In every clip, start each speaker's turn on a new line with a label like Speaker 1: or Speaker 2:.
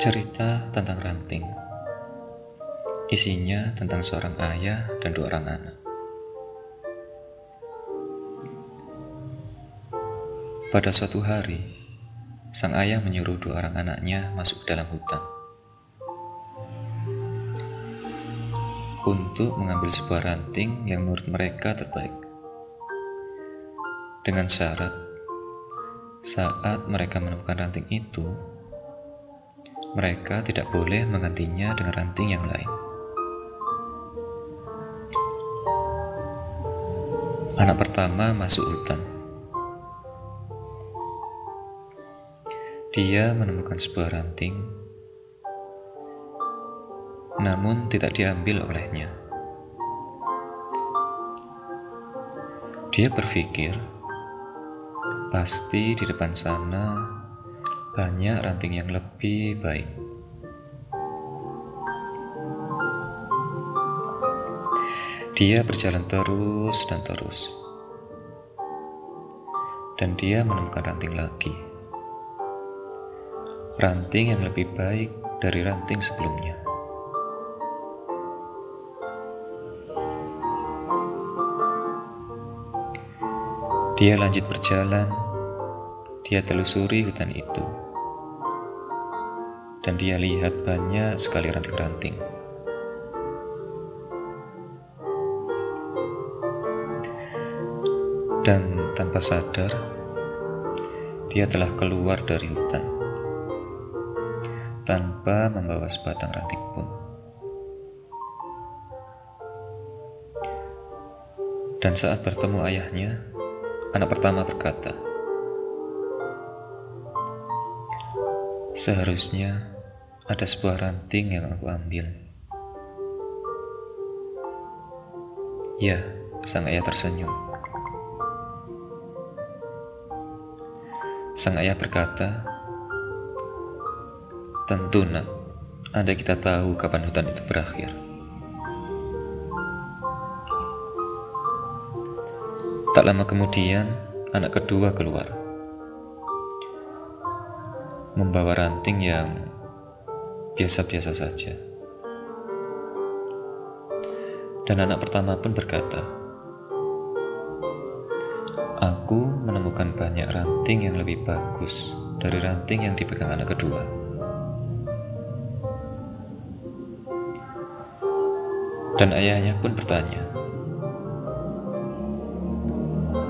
Speaker 1: Cerita tentang ranting. Isinya tentang seorang ayah dan dua orang anak. Pada suatu hari, sang ayah menyuruh dua orang anaknya masuk ke dalam hutan untuk mengambil sebuah ranting yang menurut mereka terbaik. Dengan syarat, saat mereka menemukan ranting itu, mereka tidak boleh menggantinya dengan ranting yang lain. Anak pertama masuk hutan. Dia menemukan sebuah ranting, namun tidak diambil olehnya. Dia berpikir, pasti di depan sana banyak ranting yang lebih baik. Dia berjalan terus dan terus, dan dia menemukan ranting lagi. Ranting yang lebih baik dari ranting sebelumnya. Dia lanjut berjalan dia telusuri hutan itu, dan dia lihat banyak sekali ranting-ranting. Dan tanpa sadar, dia telah keluar dari hutan tanpa membawa sebatang ranting pun. Dan saat bertemu ayahnya, anak pertama berkata, Seharusnya ada sebuah ranting yang aku ambil. Ya, sang ayah tersenyum. Sang ayah berkata, Tentu nak, ada kita tahu kapan hutan itu berakhir. Tak lama kemudian, anak kedua keluar membawa ranting yang biasa-biasa saja. Dan anak pertama pun berkata, Aku menemukan banyak ranting yang lebih bagus dari ranting yang dipegang anak kedua. Dan ayahnya pun bertanya,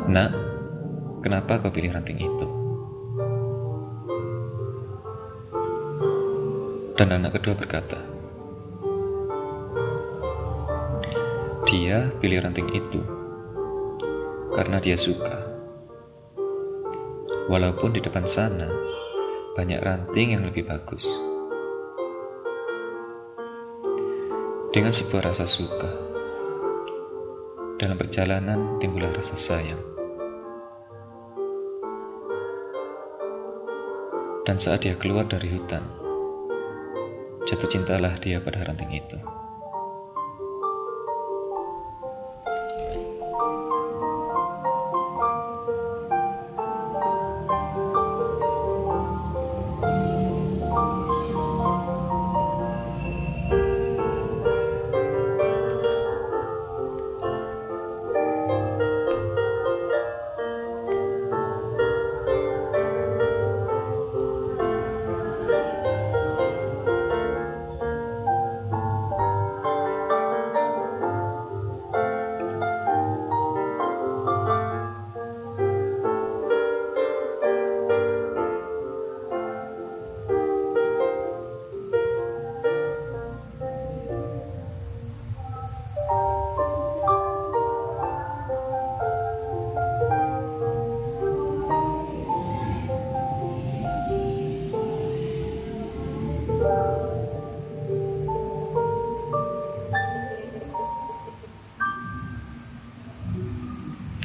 Speaker 1: Nak, kenapa kau pilih ranting itu? Dan anak kedua berkata, Dia pilih ranting itu karena dia suka. Walaupun di depan sana banyak ranting yang lebih bagus. Dengan sebuah rasa suka, dalam perjalanan timbullah rasa sayang. Dan saat dia keluar dari hutan, Jatuh cintalah dia pada ranting itu.